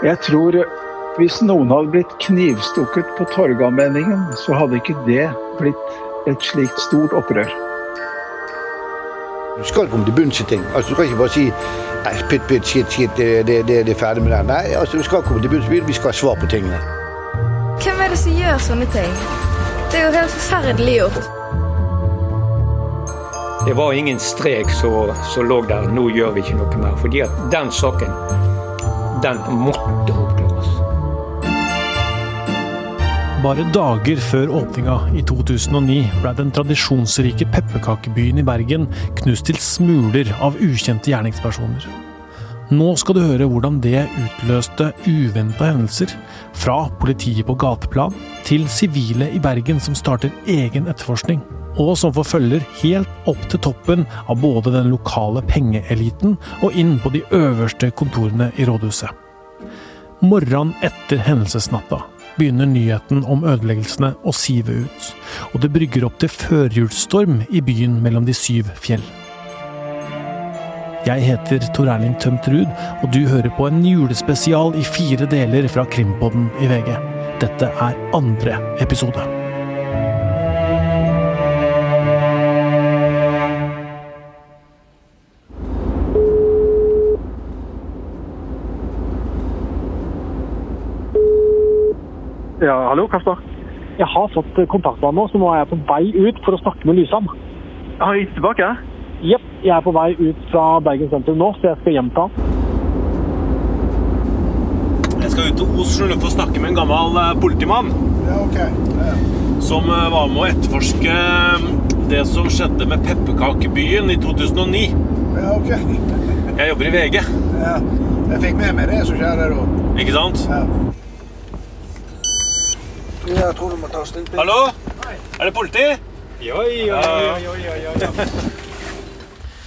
Jeg tror hvis noen hadde blitt knivstukket på Torgallmenningen, så hadde ikke det blitt et slikt stort opprør. Du skal komme til bunns i ting. Altså, du kan ikke bare si nei, pytt, pytt, shit, shit, det, det, det, det er ferdig med det. Nei, altså, du skal komme til bunns, vi skal ha svar på tingene. Hvem er det som gjør sånne ting? Det er jo helt forferdelig gjort. Det var ingen strek som lå der 'nå gjør vi ikke noe mer'. Fordi at den saken, den måtte oppklares. Bare dager før åpninga i 2009 ble den tradisjonsrike pepperkakebyen i Bergen knust til smuler av ukjente gjerningspersoner. Nå skal du høre hvordan det utløste uventa hendelser. Fra politiet på gateplan til sivile i Bergen som starter egen etterforskning og som forfølger helt opp til toppen av både den lokale pengeeliten og inn på de øverste kontorene i rådhuset. Morgenen etter hendelsesnatta begynner nyheten om ødeleggelsene å sive ut, og det brygger opp til førjulsstorm i byen mellom de syv fjell. Jeg heter Tor Erling Tømt Ruud, og du hører på en julespesial i fire deler fra Krimpodden i VG. Dette er andre episode. Ja, hallo, Kasper. Jeg har fått kontakt med ham nå, så nå er jeg på vei ut for å snakke med Lysam. Har jeg tilbake? Jepp, jeg er på vei ut fra Bergen sentrum nå, så jeg skal hjem til han. Jeg skal ut til Os skjønner for å snakke med en gammel eh, politimann. Ja, ok. Ja. Som eh, var med å etterforske eh, det som skjedde med pepperkakebyen i 2009. Ja, ok. Jeg jobber i VG, Ja. Jeg fikk med meg det som skjedde da. ikke sant? Ja. Jeg tror du må ta stilt Hallo? Er det politi? Oi, oi, oi, oi, oi, ja.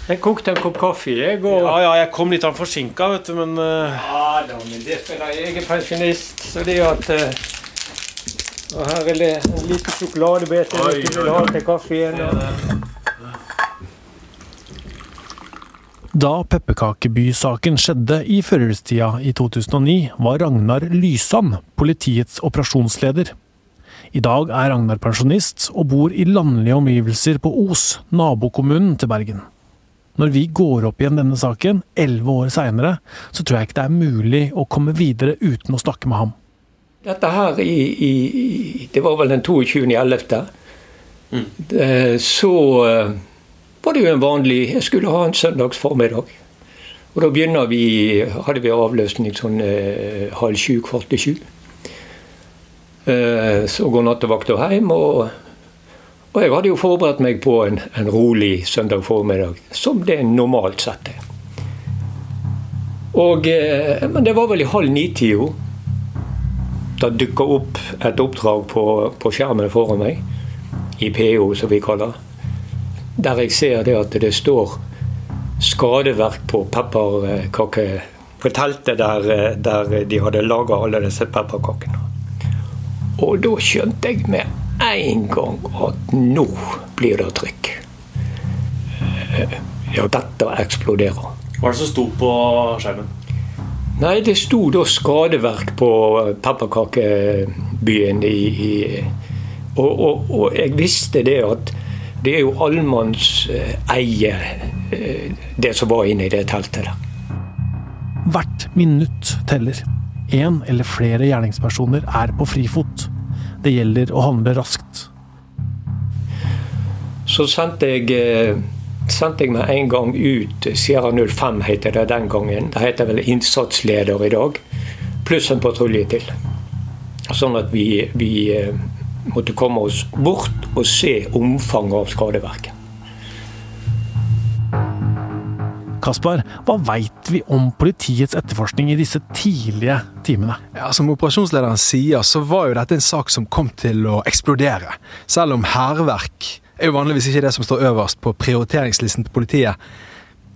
Jeg kokte en kopp kaffe, jeg, og Ja, ja, jeg kom litt forsinka, vet du, men uh... Ja da, men det spiller jeg er pensjonist, så det at uh... Og her er det en liten sjokoladebete oi, vil ha til kaffen. og- Da pepperkakebysaken skjedde i førjulstida i 2009, var Ragnar Lysand politiets operasjonsleder. I dag er Ragnar pensjonist og bor i landlige omgivelser på Os, nabokommunen til Bergen. Når vi går opp igjen denne saken, elleve år seinere, så tror jeg ikke det er mulig å komme videre uten å snakke med ham. Dette her i, i, Det var vel den 22.11. Mm. Så eh, var det jo en vanlig Jeg skulle ha en søndags formiddag. Og da begynner vi, hadde vi avløsning sånn eh, halv sju, kvart til sju. Eh, så går nattevakta hjem, og, og jeg hadde jo forberedt meg på en, en rolig søndag formiddag, som det normalt sett er. Og, eh, men det var vel i halv ni-tida. Da dukka opp et oppdrag på, på skjermen foran meg, i PO som vi kaller der jeg ser det at det står skadeverk på pepperkake på teltet der, eh, der de hadde laga alle disse pepperkakene. Og da skjønte jeg med en gang at nå blir det trykk. Eh, Ja, dette eksploderer. hva er det som sto på skjermen? Nei, det sto da skadeverk på eh, pepperkakebyen i, i og, og, og jeg visste det at det er jo allmannseie, eh, det som var inne i det teltet der. Hvert minutt teller. Én eller flere gjerningspersoner er på frifot. Det gjelder å handle raskt. Så sendte jeg, eh, sendte jeg meg en gang ut Sierra 05, heter det den gangen. Det heter vel innsatsleder i dag. Pluss en patrulje til. Sånn at vi, vi eh, måtte komme oss bort og se omfanget av skadeverket. Kaspar, hva veit vi om politiets etterforskning i disse tidlige timene? Ja, Som operasjonslederen sier, så var jo dette en sak som kom til å eksplodere. Selv om hærverk er jo vanligvis ikke det som står øverst på prioriteringslisten til politiet,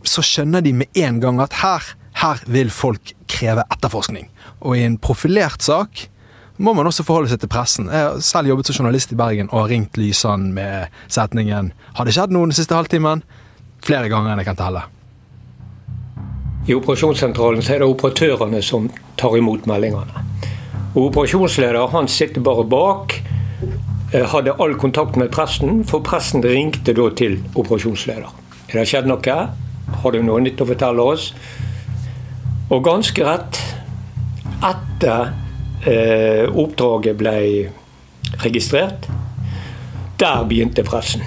så skjønner de med en gang at her, her vil folk kreve etterforskning. Og i en profilert sak må man også forholde seg til pressen. Jeg har selv jobbet som journalist i Bergen og har ringt Lysand med setningen 'Har det skjedd noe den siste halvtimen?' flere ganger enn jeg kan telle. I operasjonssentralen så er det operatørene som tar imot meldingene. Og Operasjonsleder han sitter bare bak. eh, Hadde all kontakt med pressen, for pressen ringte da til operasjonsleder. Er det skjedd noe? Har du noe nytt å fortelle oss? Og ganske rett etter eh, oppdraget ble registrert, der begynte pressen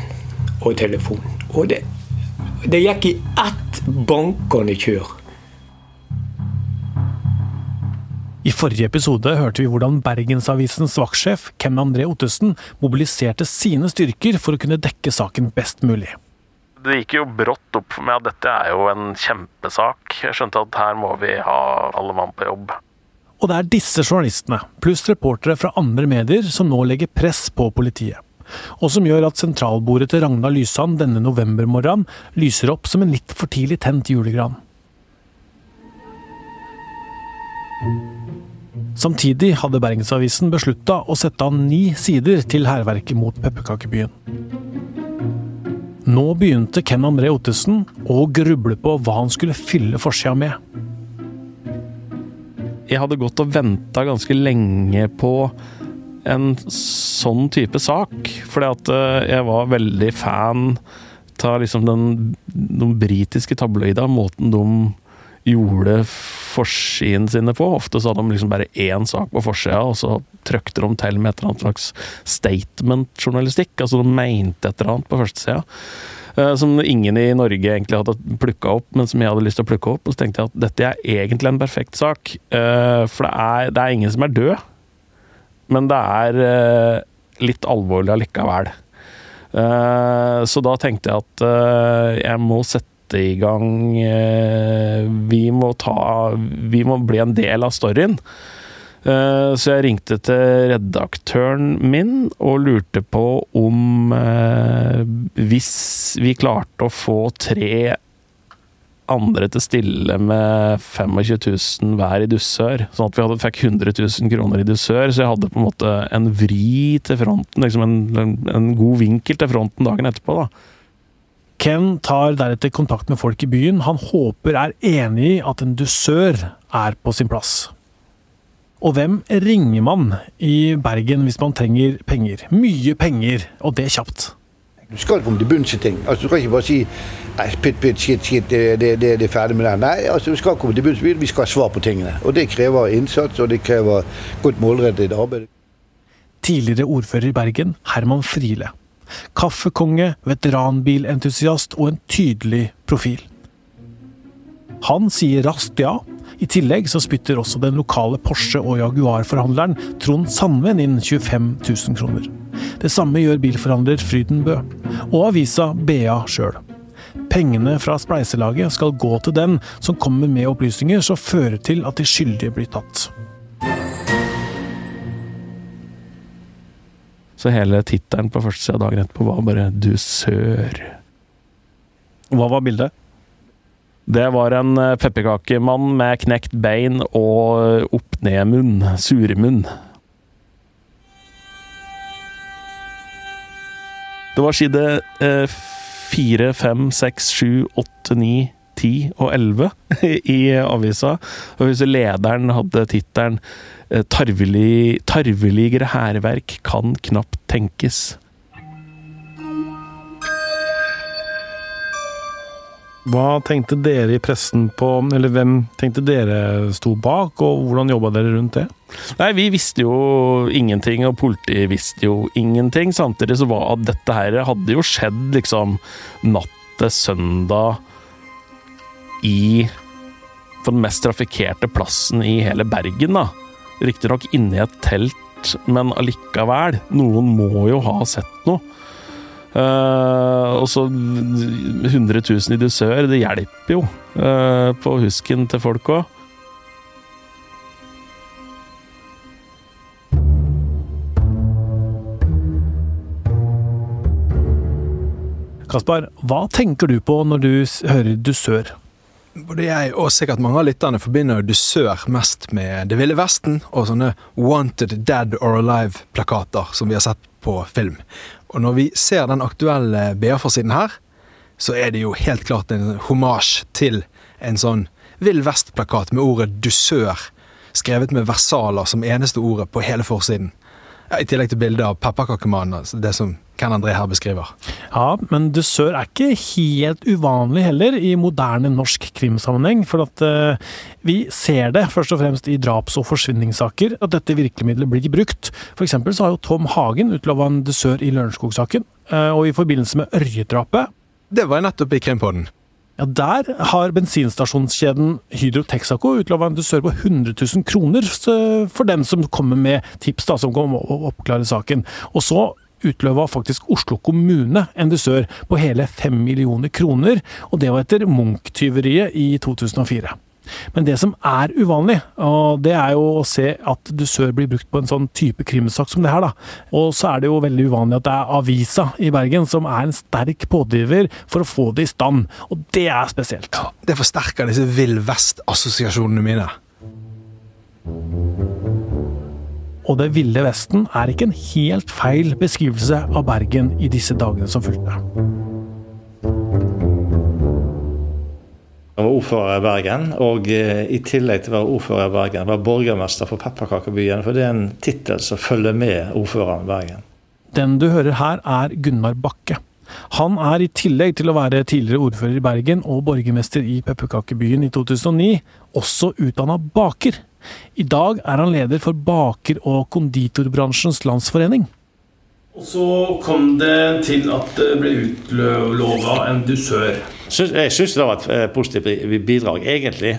og telefonen. Og det, det gikk i ett bankende kjør. I forrige episode hørte vi hvordan Bergensavisens vaktsjef Ken André Ottesen mobiliserte sine styrker for å kunne dekke saken best mulig. Det gikk jo brått opp for meg at dette er jo en kjempesak. Jeg skjønte at her må vi ha alle mann på jobb. Og det er disse journalistene, pluss reportere fra andre medier, som nå legger press på politiet. Og som gjør at sentralbordet til Ragna Lysand denne novembermorgenen lyser opp som en litt for tidlig tent julegran. Samtidig hadde Bergensavisen beslutta å sette av ni sider til hærverket mot pepperkakebyen. Nå begynte Ken André Ottesen å gruble på hva han skulle fylle forsida med. Jeg hadde gått og venta ganske lenge på en sånn type sak. Fordi at eh, jeg var veldig fan av liksom den, de britiske tabloida, måten de gjorde forsiden sine på. Ofte så hadde de liksom bare én sak på forsida, og så trøkte de til med et eller annet slags statement-journalistikk. Altså de mente et eller annet på førstesida. eh, Som ingen i Norge egentlig hadde plukka opp, men som jeg hadde lyst til å plukke opp. Og så tenkte jeg at dette er egentlig en perfekt sak. eh, For det er, det er ingen som er død. Men det er eh, litt alvorlig allikevel. Så da tenkte jeg at jeg må sette i gang eh, Vi må ta Vi må bli en del av storyen. Eh, Så jeg ringte til redaktøren min og lurte på om eh, Hvis vi klarte å få tre andre til stille med 25 000 hver i dusør, sånn at vi hadde, fikk 100 000 kroner i dusør, så jeg hadde på en måte en vri til fronten, liksom en, en god vinkel til fronten dagen etterpå. da. Ken tar deretter kontakt med folk i byen han håper er enig i at en dusør er på sin plass. Og hvem ringer man i Bergen hvis man trenger penger? Mye penger, og det kjapt. Du skal komme til bunns i ting. Altså, du kan ikke bare si «Pitt, pytt, pytt, shit, shit, det, det, det, det er ferdig med det. Nei, altså, vi skal komme til bunns. Vi skal ha svar på tingene. Og det krever innsats, og det krever godt målrettet arbeid. Tidligere ordfører i Bergen, Herman Friele. Kaffekonge, veteranbilentusiast og en tydelig profil. Han sier raskt ja. I tillegg så spytter også den lokale Porsche- og Jaguar-forhandleren Trond Sandven inn 25 000 kroner. Det samme gjør bilforhandler Fryden Bø, og avisa BA sjøl. Pengene fra spleiselaget skal gå til den som kommer med opplysninger som fører til at de skyldige blir tatt. Så hele tittelen på førstesida dagen etterpå var bare 'dusør'. Hva var bildet? Det var en eh, pepperkakemann med knekt bein og opp-ned-munn. Surmunn. Det var side eh, fire, fem, seks, sju, åtte, ni, ti og elleve i avisa. Og hvis lederen hadde tittelen eh, 'Tarvelig, 'Tarveligere hærverk kan knapt tenkes'. Hva tenkte dere i pressen på, eller hvem tenkte dere sto bak, og hvordan jobba dere rundt det? Nei, vi visste jo ingenting, og politiet visste jo ingenting. Samtidig så var at dette her hadde jo skjedd liksom natt til søndag i på den mest trafikkerte plassen i hele Bergen, da. Riktignok inni et telt, men allikevel. Noen må jo ha sett noe. Uh, og så 100 000 i dusør, det hjelper jo uh, på husken til folk òg. Kaspar, hva tenker du på når du hører dusør? Både jeg og sikkert mange av lytterne forbinder dusør mest med Det ville vesten og sånne Wanted Dead or Alive-plakater som vi har sett på film. Og når vi ser den aktuelle BA-forsiden her, så er det jo helt klart en homasj til en sånn Vill Vest-plakat med ordet 'dusør' skrevet med versaler som eneste ordet på hele forsiden. Ja, I tillegg til bildet av pepperkakemannen, altså det som Ken André her beskriver. Ja, men dusør er ikke helt uvanlig heller i moderne norsk krimsammenheng. For at uh, vi ser det først og fremst i draps- og forsvinningssaker, at dette virkemidlet blir brukt. For eksempel så har jo Tom Hagen utlova en dusør i Lørenskog-saken. Uh, og i forbindelse med Ørjedrapet Det var jeg nettopp i Krimpodden. Ja, Der har bensinstasjonskjeden Hydro Texaco utlova en dusør på 100 000 kroner for den som kommer med tips da, som kan oppklare saken. Og så utløva faktisk Oslo kommune en dusør på hele 5 millioner kroner, og det var etter Munch-tyveriet i 2004. Men det som er uvanlig, og det er jo å se at dusør blir brukt på en sånn type krimsak som det her. da. Og så er det jo veldig uvanlig at det er avisa i Bergen som er en sterk pådriver for å få det i stand. Og det er spesielt. Ja, Det forsterker disse Vill Vest-assosiasjonene mine. Og det ville Vesten er ikke en helt feil beskrivelse av Bergen i disse dagene som fulgte. Jeg var ordfører i Bergen, og eh, i tillegg til å være ordfører i Bergen, var borgermester for Pepperkakebyen. For det er en tittel som følger med ordføreren i Bergen. Den du hører her, er Gunnar Bakke. Han er i tillegg til å være tidligere ordfører i Bergen og borgermester i pepperkakebyen i 2009, også utdanna baker. I dag er han leder for baker- og konditorbransjens landsforening. Og så kom det til at det ble utlova en dusør. Jeg syns det var et eh, positivt bidrag, egentlig.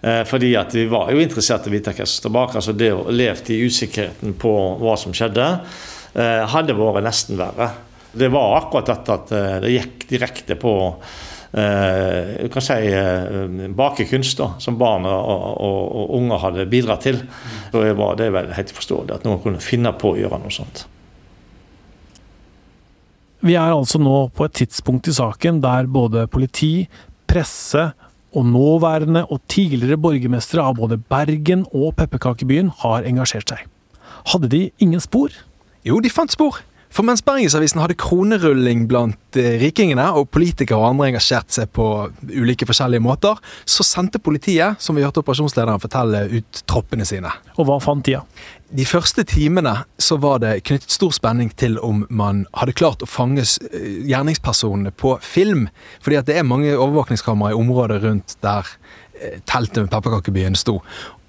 Eh, fordi at vi var jo interessert i å vite hva som står bak. altså Det å leve i usikkerheten på hva som skjedde, eh, hadde vært nesten verre. Det var akkurat dette at det gikk direkte på du kan si, bakekunst da, som barn og, og, og, unger hadde bidratt til. Det, var, det er vel helt forståelig at noen kunne finne på å gjøre noe sånt. Vi er altså nå på et tidspunkt i saken der både politi, presse og nåværende og tidligere borgermestere av både Bergen og pepperkakebyen har engasjert seg. Hadde de ingen spor? Jo, de fant spor. For mens Bergensavisen hadde kronerulling blant eh, rikingene, og politikere og andre engasjerte seg på ulike forskjellige måter, så sendte politiet, som vi hørte operasjonslederen fortelle, ut troppene sine. Og hva fant de? De første timene så var det knyttet stor spenning til om man hadde klart å fange eh, gjerningspersonene på film. Fordi at det er mange overvåkningskameraer i området rundt der eh, teltet med pepperkakebyen sto.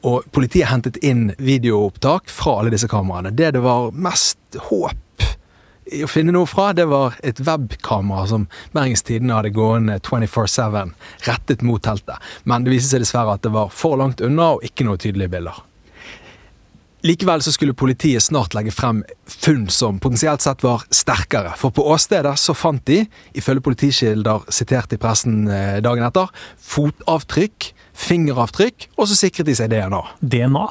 Og politiet hentet inn videoopptak fra alle disse kameraene. Det det var mest håp å finne noe fra, det var et webkamera som Bergens Tidende hadde gående 24-7 rettet mot teltet. Men det viste seg dessverre at det var for langt unna og ikke noe tydelige bilder. Likevel så skulle politiet snart legge frem funn som potensielt sett var sterkere. For på åstedet så fant de, ifølge politikilder sitert i pressen eh, dagen etter, fotavtrykk, fingeravtrykk, og så sikret de seg DNA. DNA?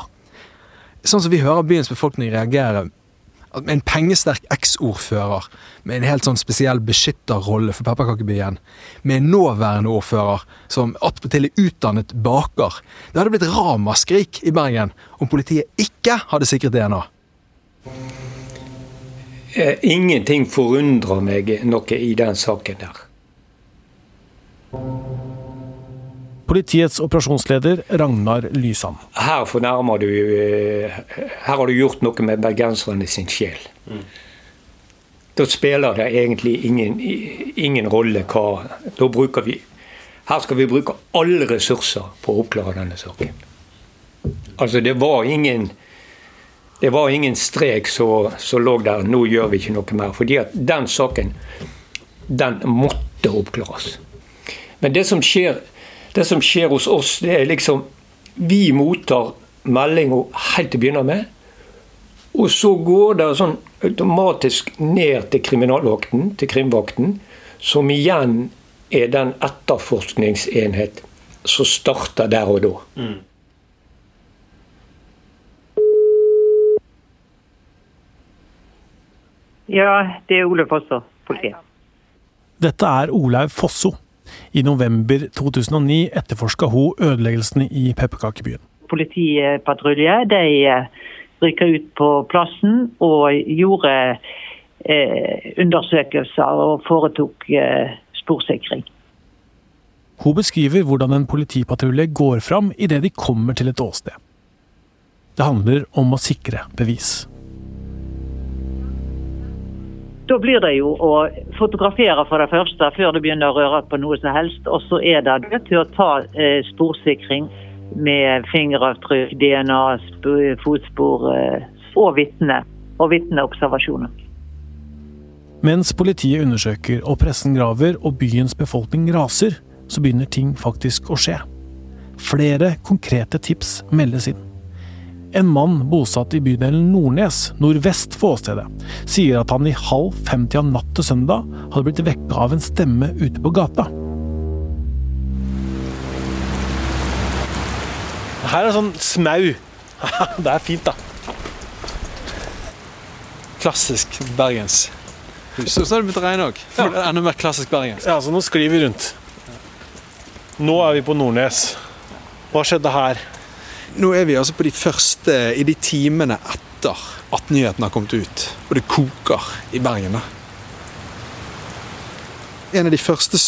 Sånn som vi hører byens befolkning reagere en pengesterk eksordfører med en helt sånn spesiell beskytterrolle for pepperkakebyen, med en nåværende ordfører som attpåtil er utdannet baker. Det hadde blitt ramaskrik i Bergen om politiet ikke hadde sikret DNA. Eh, ingenting forundrer meg noe i den saken der. Politiets operasjonsleder Ragnar Lysand. Her fornærmer du eh, Her har du gjort noe med bergenserne sin sjel. Mm. Da spiller det egentlig ingen, ingen rolle hva Da bruker vi Her skal vi bruke alle ressurser på å oppklare denne saken. Altså, det var ingen det var ingen strek som lå der 'nå gjør vi ikke noe mer'. Fordi at den saken, den måtte oppklares. Men det som skjer det som skjer hos oss, det er liksom Vi mottar meldinger helt til å begynne med. Og så går det sånn automatisk ned til kriminalvakten, til krimvakten, som igjen er den etterforskningsenhet som starter der og da. Mm. Ja, det er Olaug Fosso, politiet. Dette er Olaug Fosso. I november 2009 etterforska hun ødeleggelsene i pepperkakebyen. Politipatrulje de eh, rykka ut på plassen og gjorde eh, undersøkelser og foretok eh, sporsikring. Hun beskriver hvordan en politipatrulje går fram idet de kommer til et åsted. Det handler om å sikre bevis. Da blir det jo å fotografere for det første før du begynner å røre på noe som helst. Og så er det det til å ta eh, sporsikring med fingeravtrykk, DNA, sp- fotspor eh, og vitne. Og vitneobservasjoner. Mens politiet undersøker og pressen graver og byens befolkning raser, så begynner ting faktisk å skje. Flere konkrete tips meldes inn. En mann bosatt i bydelen Nordnes, nordvest for åstedet, sier at han i halv femtida natt til søndag hadde blitt vekka av en stemme ute på gata. Her er sånn smau. det er fint, da. Klassisk bergenshus. Så har det begynt å regne òg. Enda mer klassisk bergensk. Ja, så nå sklir vi rundt. Nå er vi på Nordnes. Hva skjedde her? Nå er vi altså på de første i de timene etter at nyheten har kommet ut. Og det koker i Bergen. da. En av de første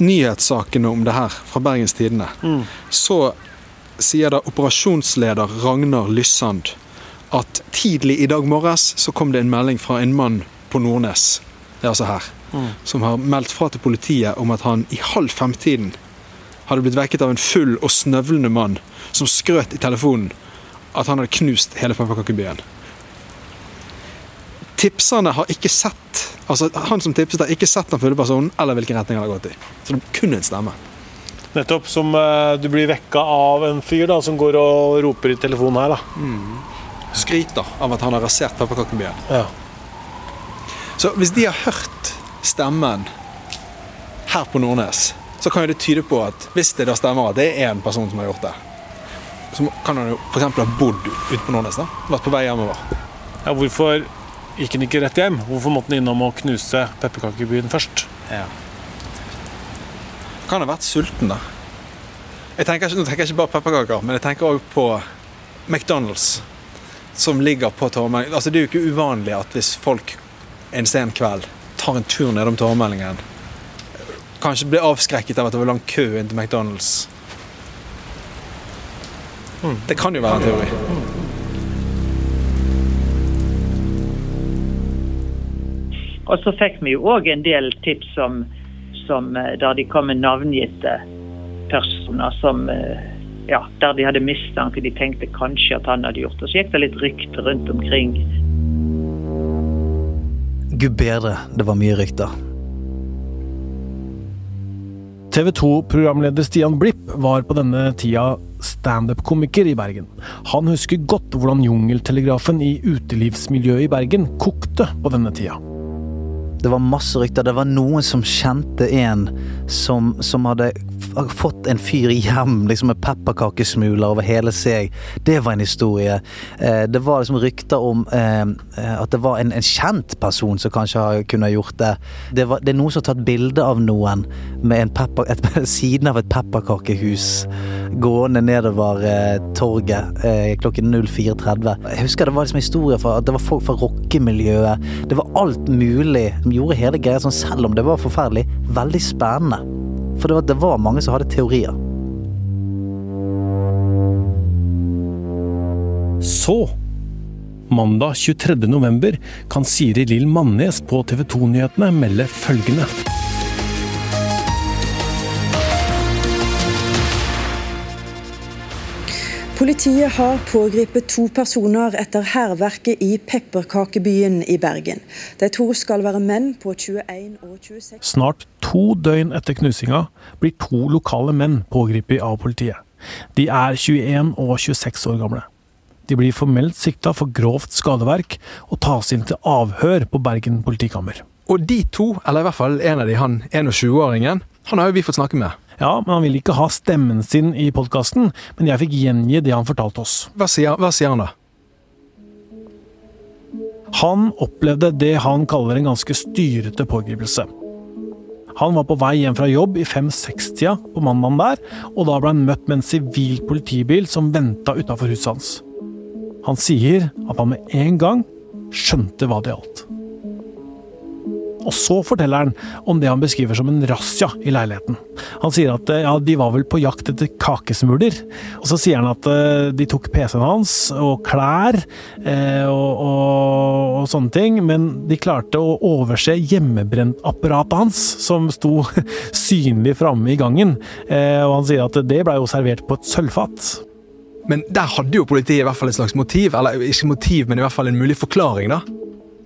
nyhetssakene om det her fra Bergens Tidende, Mm. så sier da operasjonsleder Ragnar Lyssand at tidlig i dag morges så kom det en melding fra en mann på Nordnes, det er altså her, Mm. som har meldt fra til politiet om at han i halv femtiden hadde blitt vekket av en full og snøvlende mann som skrøt i telefonen at han hadde knust hele pepperkakebyen. Tipserne har ikke sett altså Han som tipset, har ikke sett den fulle personen eller hvilken retning han har gått i. Så det kun en stemme. Nettopp som eh, du blir vekka av en fyr da, som går og roper i telefonen her. da. Skryter av at han har rasert pepperkakebyen. Ja. Så hvis de har hørt stemmen her på Nordnes, så kan jo det tyde på at hvis det da stemmer at det er en person som har gjort det, så kan han jo f.eks. ha bodd ute på Nordnes. da, Vært på vei hjemover. Ja, hvorfor gikk han ikke rett hjem? Hvorfor måtte han innom og knuse pepperkakebyen først? Ja. Kan ha vært sulten, da. Jeg tenker, nå tenker jeg ikke bare pepperkaker, men jeg tenker òg på McDonald's, som ligger på Torgmeldingen. Altså, det er jo ikke uvanlig at hvis folk en sen kveld tar en tur nedom Torgmeldingen, kanskje ble avskrekket av at det var lang kø inn til McDonald's. Det kan jo være en teori. Og så fikk vi jo òg en del tips som, som, eh, der de kom med navngitte personer som eh, ja, der de hadde mistanke. De tenkte kanskje at han hadde gjort det. Så gikk det litt rykter rundt omkring. Gud bedre, det var mye rykter. TV 2-programleder Stian Blipp var på denne tida standup-komiker i Bergen. Han husker godt hvordan jungeltelegrafen i utelivsmiljøet i Bergen kokte på denne tida. Det var masse rykter. Det var noen som kjente en som, som hadde f- fått en fyr hjem liksom med pepperkakesmuler over hele seg. Det var en historie. Eh, det var liksom rykter om eh, at det var en, en kjent person som kanskje kunne ha gjort det. Det, var, det er noen som har tatt bilde av noen med pepper, et, siden av et pepperkakehus gående nedover eh, torget eh, klokken 04.30. Jeg husker det var liksom historier fra at det var folk fra rockemiljøet. Det var alt mulig som gjorde hele greia sånn, selv om det var forferdelig, veldig spennende. For det var, det var mange som hadde teorier. Så, mandag 23. november, kan Siri Lill Mannes på TV 2-nyhetene melde følgende. Politiet har pågrepet to personer etter hærverket i pepperkakebyen i Bergen. De to skal være menn på 21 og 26 Snart to døgn etter knusinga blir to lokale menn pågrepet av politiet. De er 21 og 26 år gamle. De blir formelt sikta for grovt skadeverk og tas inn til avhør på Bergen politikammer. Og de to, eller i hvert fall en av de, han 21-åringen, han har jo vi fått snakke med. Ja, men han vil ikke ha stemmen sin i podkasten, men jeg fikk gjengi det han fortalte oss. Hva sier, hva sier han da? Han opplevde det han kaller en ganske styrete pågripelse. Han var på vei hjem fra jobb i fem-seks-tida på mandagen der, og da ble han møtt med en sivil politibil som venta utafor huset hans. Han sier at han med en gang skjønte hva det gjaldt. Og så forteller han om det han beskriver som en razzia i leiligheten. Han sier at ja, de var vel på jakt etter kakesmuler. Og så sier han at eh, de tok PC-en hans og klær eh, og, og, og, sånne ting, men de klarte å overse hjemmebrentapparatet hans, som sto synlig framme i gangen. Eh, og han sier at det blei jo servert på et sølvfat. Men der hadde jo politiet i hvert fall et slags motiv, eller ikke motiv, men i hvert fall en mulig forklaring, da.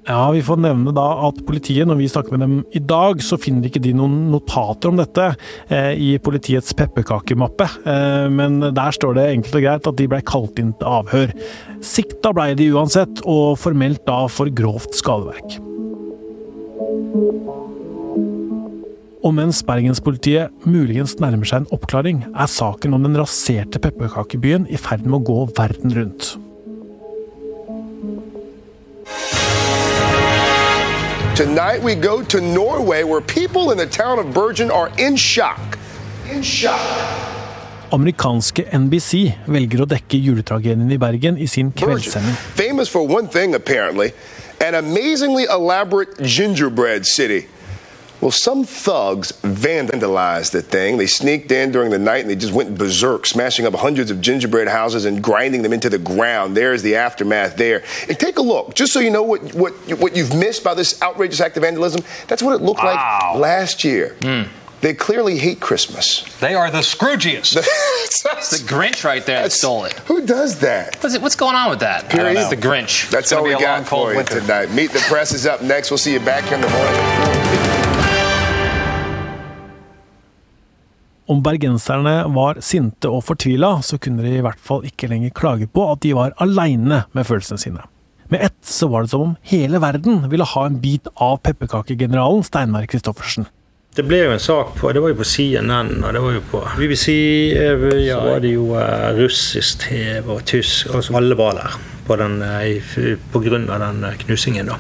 Ja, Vi får nevne da at politiet, når vi snakker med dem i dag, så finner ikke de noen notater om dette eh, i politiets pepperkakemappe. Eh, men der står det enkelt og greit at de blei kalt inn til avhør. Sikta blei de uansett, og formelt da for grovt skadeverk. Og mens bergenspolitiet muligens nærmer seg en oppklaring, er saken om den raserte pepperkakebyen i ferd med å gå verden rundt. Tonight we go to Norway, where people in the town of Bergen are in shock. In shock. Amerikanske NBC velger å dekke juletragedien i Bergen i sin kveldssending. Famous for one thing, apparently. An amazingly elaborate gingerbread city. Well, some thugs vandalized the thing. They sneaked in during the night and they just went berserk, smashing up hundreds of gingerbread houses and grinding them into the ground. There's the aftermath there. And take a look, just so you know what, what, what you've missed by this outrageous act of vandalism. That's what it looked wow. like last year. Mm. They clearly hate Christmas. They are the Scroogiest. it's the Grinch right there that stole it. Who does that? What's, it, what's going on with that? Period. The Grinch. That's all we got for you winter. tonight. Meet the Press is up next. We'll see you back here in the morning. Om bergenserne var sinte og fortvila, så kunne de i hvert fall ikke lenger klage på at de var aleine med følelsene sine. Med ett så var det som om hele verden ville ha en bit av pepperkakegeneralen Steinar Christoffersen. Det ble jo en sak på det var jo på CNN og det var jo på BBC. Så var det jo uh, russisk TV og tysk. Altså alle var der på, den, uh, på grunn av den knusingen. da.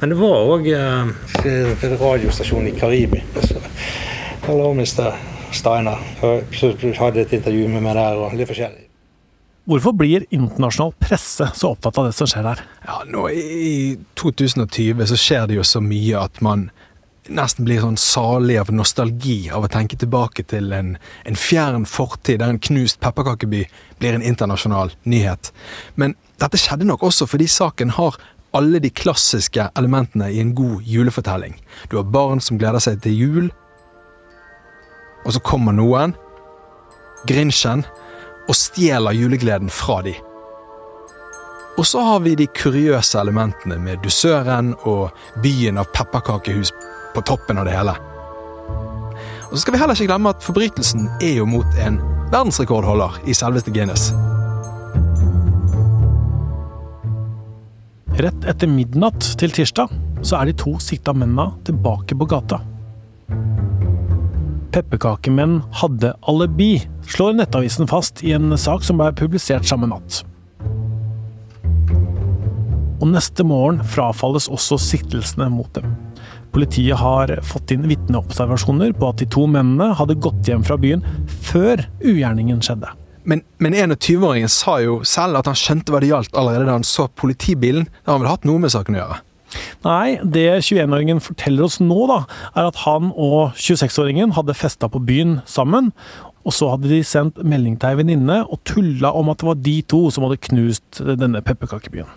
Men det var òg en radiostasjon i Karibia. Altså, Hallo, Mr. Steiner. Jeg hadde et intervju med meg der, og litt forskjellig. Hvorfor blir internasjonal presse så opptatt av det som skjer her? Ja, nå I 2020 så skjer det jo så mye at man nesten blir sånn salig av nostalgi av å tenke tilbake til en, en fjern fortid der en knust pepperkakeby blir en internasjonal nyhet. Men dette skjedde nok også fordi saken har alle de klassiske elementene i en god julefortelling. Du har barn som gleder seg til jul, og så kommer noen, Grinchen, og stjeler julegleden fra de. Og så har vi de kuriøse elementene med dusøren og byen av pepperkakehus på toppen av det hele. Og så skal vi heller ikke glemme at forbrytelsen er jo mot en verdensrekordholder i selveste Guinness. Rett etter midnatt til tirsdag så er de to sikta mennene tilbake på gata pepperkakemenn hadde alibi, slår Nettavisen fast i en sak som ble publisert samme natt. Og neste morgen frafalles også siktelsene mot dem. Politiet har fått inn vitneobservasjoner på at de to mennene hadde gått hjem fra byen før ugjerningen skjedde. Men, men 21-åringen sa jo selv at han skjønte hva det gjaldt allerede da han så politibilen. Da han vel hatt noe med saken å gjøre? Nei, det 21-åringen forteller oss nå, da, er at han og 26-åringen hadde festa på byen sammen. Og så hadde de sendt melding til ei venninne og tulla om at det var de to som hadde knust denne pepperkakebyen.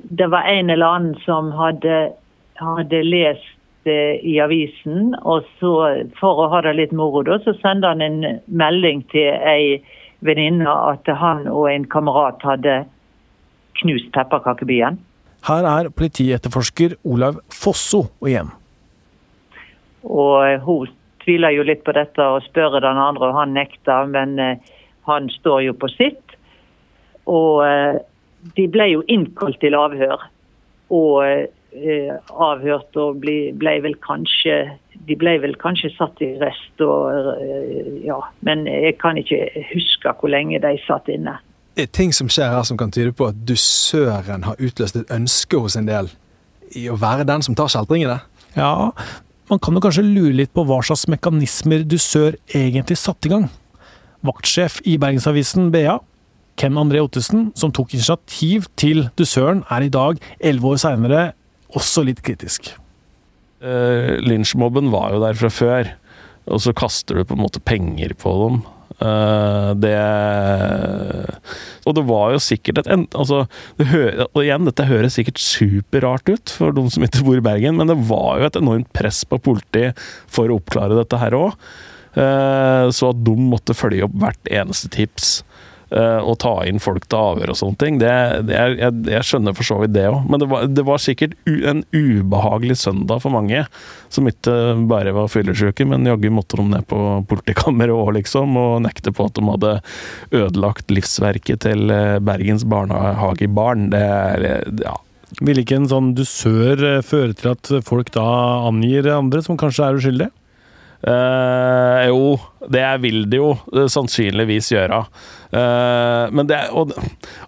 Det var en eller annen som hadde, hadde lest det i avisen, og så for å ha det litt moro, da, så sendte han en melding til ei venninne at han og en kamerat hadde knust pepperkakebyen. Her er politietterforsker Olav Fosso igjen. Og Hun tviler jo litt på dette og spør den andre, og han nekter. Men eh, han står jo på sitt. Og eh, de ble jo innkalt til avhør. Og eh, avhørt og ble, ble, vel kanskje De ble vel kanskje satt i rest og ja. Men jeg kan ikke huske hvor lenge de satt inne ting som skjer her som kan tyde på at dusøren har utløst et ønske hos en del i å være den som tar kjeltringene? Ja, man kan jo kanskje lure litt på hva slags mekanismer dusør egentlig satte i gang. Vaktsjef i Bergensavisen BA, Ken André Ottesen, som tok initiativ til dusøren, er i dag, elleve år seinere, også litt kritisk. Uh, Lynsjmobben var jo der fra før, og så kaster du på en måte penger på dem. Uh, det Og det var jo sikkert et altså, hører, Og igjen, dette høres sikkert superrart ut for de som ikke bor i Bergen, men det var jo et enormt press på politiet for å oppklare dette her òg. Eh, så at de måtte følge opp hvert eneste tips. Uh, og ta inn folk til avhør og sånne ting. Det, det er, jeg, jeg, skjønner for så vidt det òg. Men det var, det var sikkert u, en ubehagelig søndag for mange. Som ikke bare var fyllesyke, men jaggu måtte de ned på politikammeret òg, liksom. Og nekte på at de hadde ødelagt livsverket til eh, Bergens barnehagebarn. Det er ja. Vil ikke en sånn dusør eh, føre til at folk da angir andre som kanskje er uskyldige? Uh, jo, det vil det jo sannsynligvis gjøre. Uh, men det Og,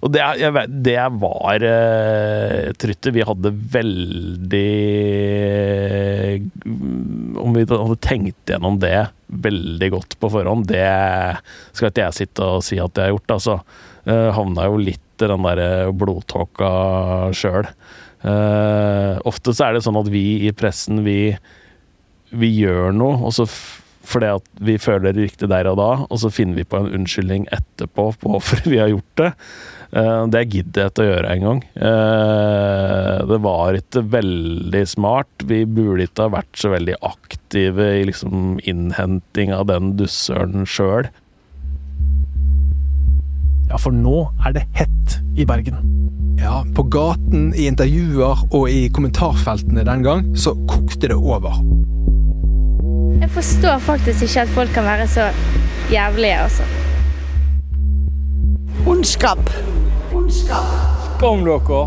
og det, jeg, det var uh, Trytte Vi hadde veldig Om vi hadde tenkt gjennom det veldig godt på forhånd, det skal ikke jeg sitte og si at jeg har gjort. Altså. Uh, havna jo litt i den der blodtåka sjøl. Uh, ofte så er det sånn at vi i pressen, vi vi gjør noe, og så fordi at vi føler det riktig der og da, og så finner vi på en unnskyldning etterpå på hvorfor vi har gjort det. Uh, det gidder jeg ikke å gjøre engang. Uh, det var ikke veldig smart. Vi burde ikke ha vært så veldig aktive i liksom innhenting av den dussøren sjøl. Ja, for nå er det hett i Bergen. Ja, på gaten, i intervjuer og i kommentarfeltene den gang, så kokte det over. Jeg forstår faktisk ikke at folk kan være så jævlige, altså. Ondskap. Ondskap. Skam dere.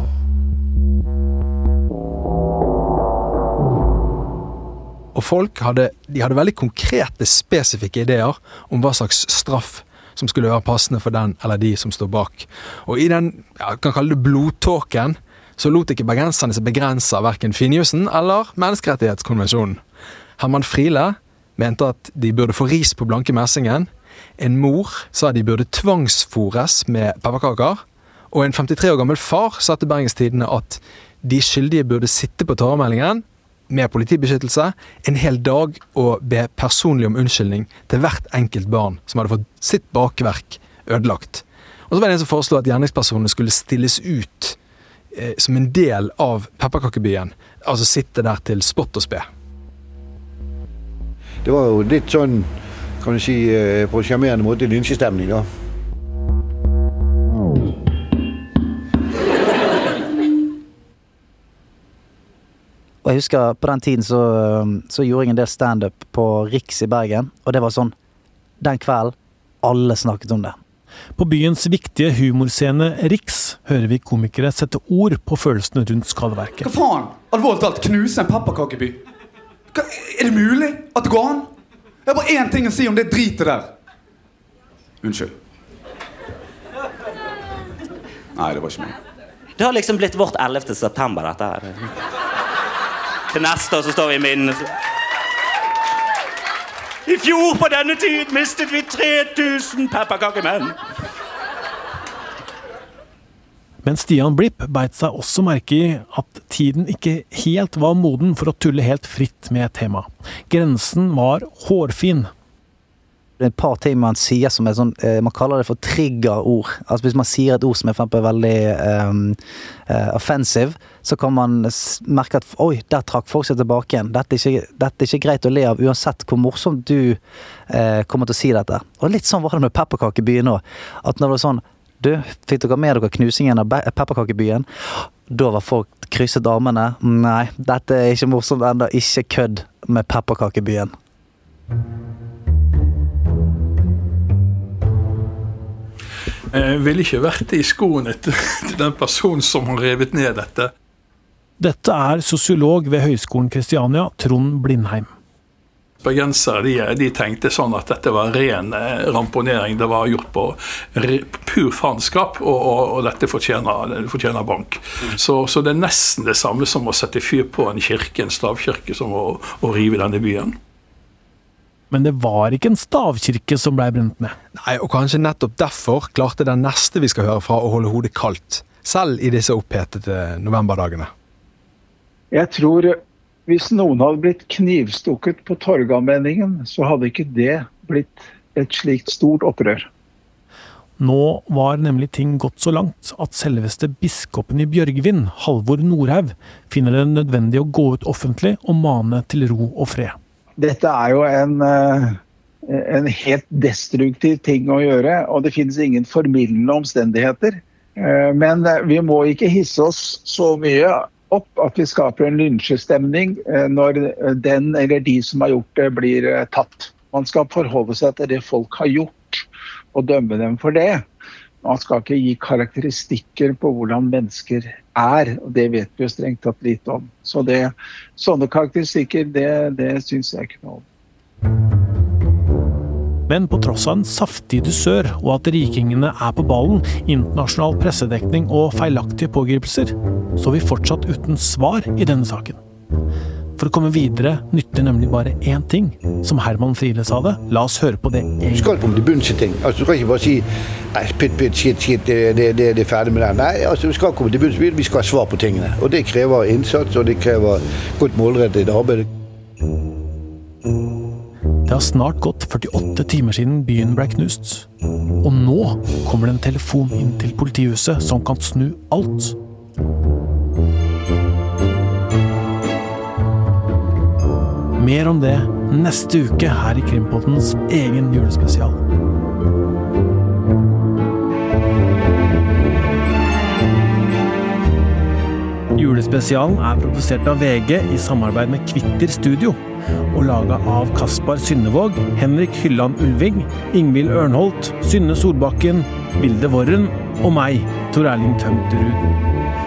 Og folk hadde, de hadde veldig konkrete, spesifikke ideer om hva slags straff som skulle være passende for den eller de som står bak. Og i den ja, kan kalle det blodtåken så lot ikke bergenserne seg begrense av verken Finjussen eller Menneskerettighetskonvensjonen. Herman Friele mente at de burde få ris på blanke messingen. En mor sa de burde tvangsfòres med pepperkaker. Og en 53 år gammel far sa til Bergens Tidende at de skyldige burde sitte på tåremeldingen med politibeskyttelse en hel dag og be personlig om unnskyldning til hvert enkelt barn som hadde fått sitt bakverk ødelagt. Og så var det en som foreslo at gjerningspersonene skulle stilles ut eh, som en del av pepperkakebyen. Altså sitte der til spott og spe. Det var jo litt sånn, kan du si, eh, på en sjarmerende måte lynsjestemning, da. Og jeg husker På den tiden så, så gjorde jeg en del standup på Riks i Bergen. Og det var sånn Den kvelden alle snakket om det. På byens viktige humorscene Riks hører vi komikere sette ord på følelsene rundt skadeverket. Hva faen? Alvorlig talt, knuse en pepperkakeby? Er det mulig at det går an? Jeg har bare én ting å si om det dritet der. Unnskyld. Nei, det var ikke meg. Det har liksom blitt vårt 11. september, dette her. Til neste år så står vi i minnet. I fjor på denne tid mistet vi 3000 pepperkakemenn. Men Stian Blipp beit seg også merke i at tiden ikke helt var moden for å tulle helt fritt med temaet. tema. Grensen var hårfin. Det er et par ting man sier som er sånn eh, Man kaller det for triggerord. Altså Hvis man sier et ord som er for veldig um, offensive, så kan man merke at oi, der trakk folk seg tilbake igjen. Dette er ikke, dette er ikke greit å le av, uansett hvor morsomt du uh, kommer til å si dette. Og litt sånn var det med Pepperkakebyen òg. At når det var sånn du, fikk dere med dere knusingen av pepperkakebyen? Da var folk krysset armene. Nei, dette er ikke morsomt ennå. Ikke kødd med pepperkakebyen. Jeg ville ikke vært i skoene til den personen som har revet ned dette. Dette er sosiolog ved Høgskolen Kristiania, Trond Blindheim bergensere de, de, tenkte sånn at dette var ren eh, ramponering. Det var gjort på pur faenskap, og, og, og, dette fortjener, fortjener bank. Mm. Så, så, det er nesten det samme som å sette fyr på en kirke, en stavkirke, som å, å rive denne byen. Men det var ikke en stavkirke som ble brent ned. Nei, og kanskje nettopp derfor klarte den neste vi skal høre fra å holde hodet kaldt, selv i disse opphetede novemberdagene. Jeg tror hvis noen hadde blitt knivstukket på Torgallmenningen, så hadde ikke det blitt et slikt stort opprør. Nå var nemlig ting gått så langt at selveste biskopen i Bjørgvin, Halvor Nordhaug, finner det nødvendig å gå ut offentlig og mane til ro og fred. Dette er jo en, eh, en helt destruktiv ting å gjøre, og det finnes ingen formildende omstendigheter. Eh, men vi må ikke hisse oss så mye opp at vi skaper en lynsjestemning når den eller de som har gjort det, blir tatt. Man skal forholde seg til det folk har gjort, og dømme dem for det. Man skal ikke gi karakteristikker på hvordan mennesker er, og det vet vi jo strengt tatt lite om. Så det, sånne karakteristikker, det, det syns jeg ikke noe om. Men på tross av en saftig dusør og at rikingene er på ballen, internasjonal pressedekning og feilaktige pågripelser, så er vi fortsatt uten svar i denne saken. For å komme videre nytter nemlig bare én ting. Som Herman Friele sa det, la oss høre på det. Du skal komme til bunns i ting. Altså, du kan ikke bare si nei, pytt, pytt, shit, det, det, det, det er ferdig med det. Nei, altså, vi skal komme til bunns. Vi skal ha svar på tingene. Og det krever innsats, og det krever godt målrettet arbeid. Det har snart gått 48 timer siden byen ble knust. Og nå kommer det en telefon inn til politihuset som kan snu alt. Mer om det neste uke her i Krimpottens egen julespesial. Julespesialen er produsert av VG i samarbeid med Kvitter Studio. Og laga av Kaspar Synnevåg, Henrik Hylland Ulving, Ingvild Ørnholt, Synne Solbakken, Vilde Worren og meg, Tor Erling Tømterud.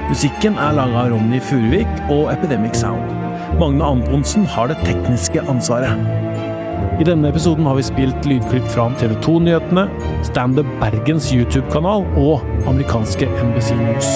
Musikken er laga av Ronny Furuvik og Epidemic Sound. Magne Antonsen har det tekniske ansvaret. I denne episoden har vi spilt lydklipp fra TV 2-nyhetene, Standup Bergens YouTube-kanal og amerikanske NBC News.